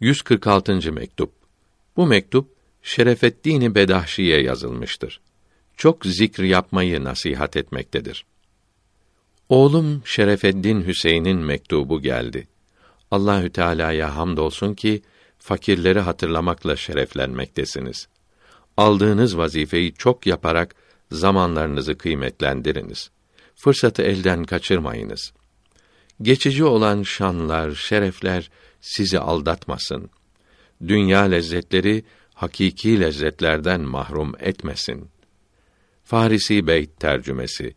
146. mektup. Bu mektup Şerefeddin Bedahşi'ye yazılmıştır. Çok zikr yapmayı nasihat etmektedir. Oğlum Şerefeddin Hüseyin'in mektubu geldi. Allahü Teala'ya hamdolsun ki fakirleri hatırlamakla şereflenmektesiniz. Aldığınız vazifeyi çok yaparak zamanlarınızı kıymetlendiriniz. Fırsatı elden kaçırmayınız. Geçici olan şanlar, şerefler sizi aldatmasın. Dünya lezzetleri hakiki lezzetlerden mahrum etmesin. Farisi Beyt tercümesi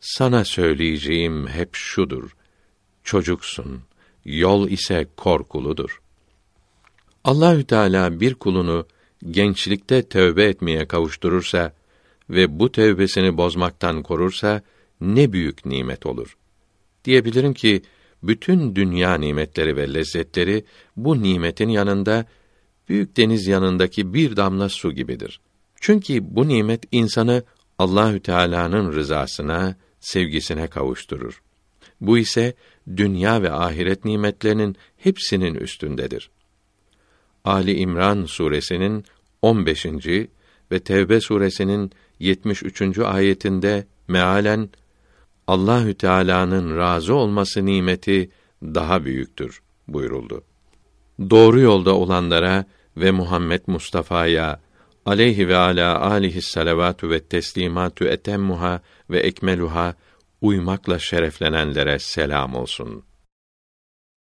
Sana söyleyeceğim hep şudur. Çocuksun, yol ise korkuludur. Allahü Teala bir kulunu gençlikte tövbe etmeye kavuşturursa ve bu tövbesini bozmaktan korursa ne büyük nimet olur. Diyebilirim ki bütün dünya nimetleri ve lezzetleri bu nimetin yanında büyük deniz yanındaki bir damla su gibidir. Çünkü bu nimet insanı Allahü Teala'nın rızasına, sevgisine kavuşturur. Bu ise dünya ve ahiret nimetlerinin hepsinin üstündedir. Ali İmran suresinin 15. ve Tevbe suresinin 73. ayetinde mealen Allahü Teala'nın razı olması nimeti daha büyüktür buyuruldu. Doğru yolda olanlara ve Muhammed Mustafa'ya aleyhi ve ala alihi salavatü ve teslimatü etemmuha ve ekmeluha uymakla şereflenenlere selam olsun.''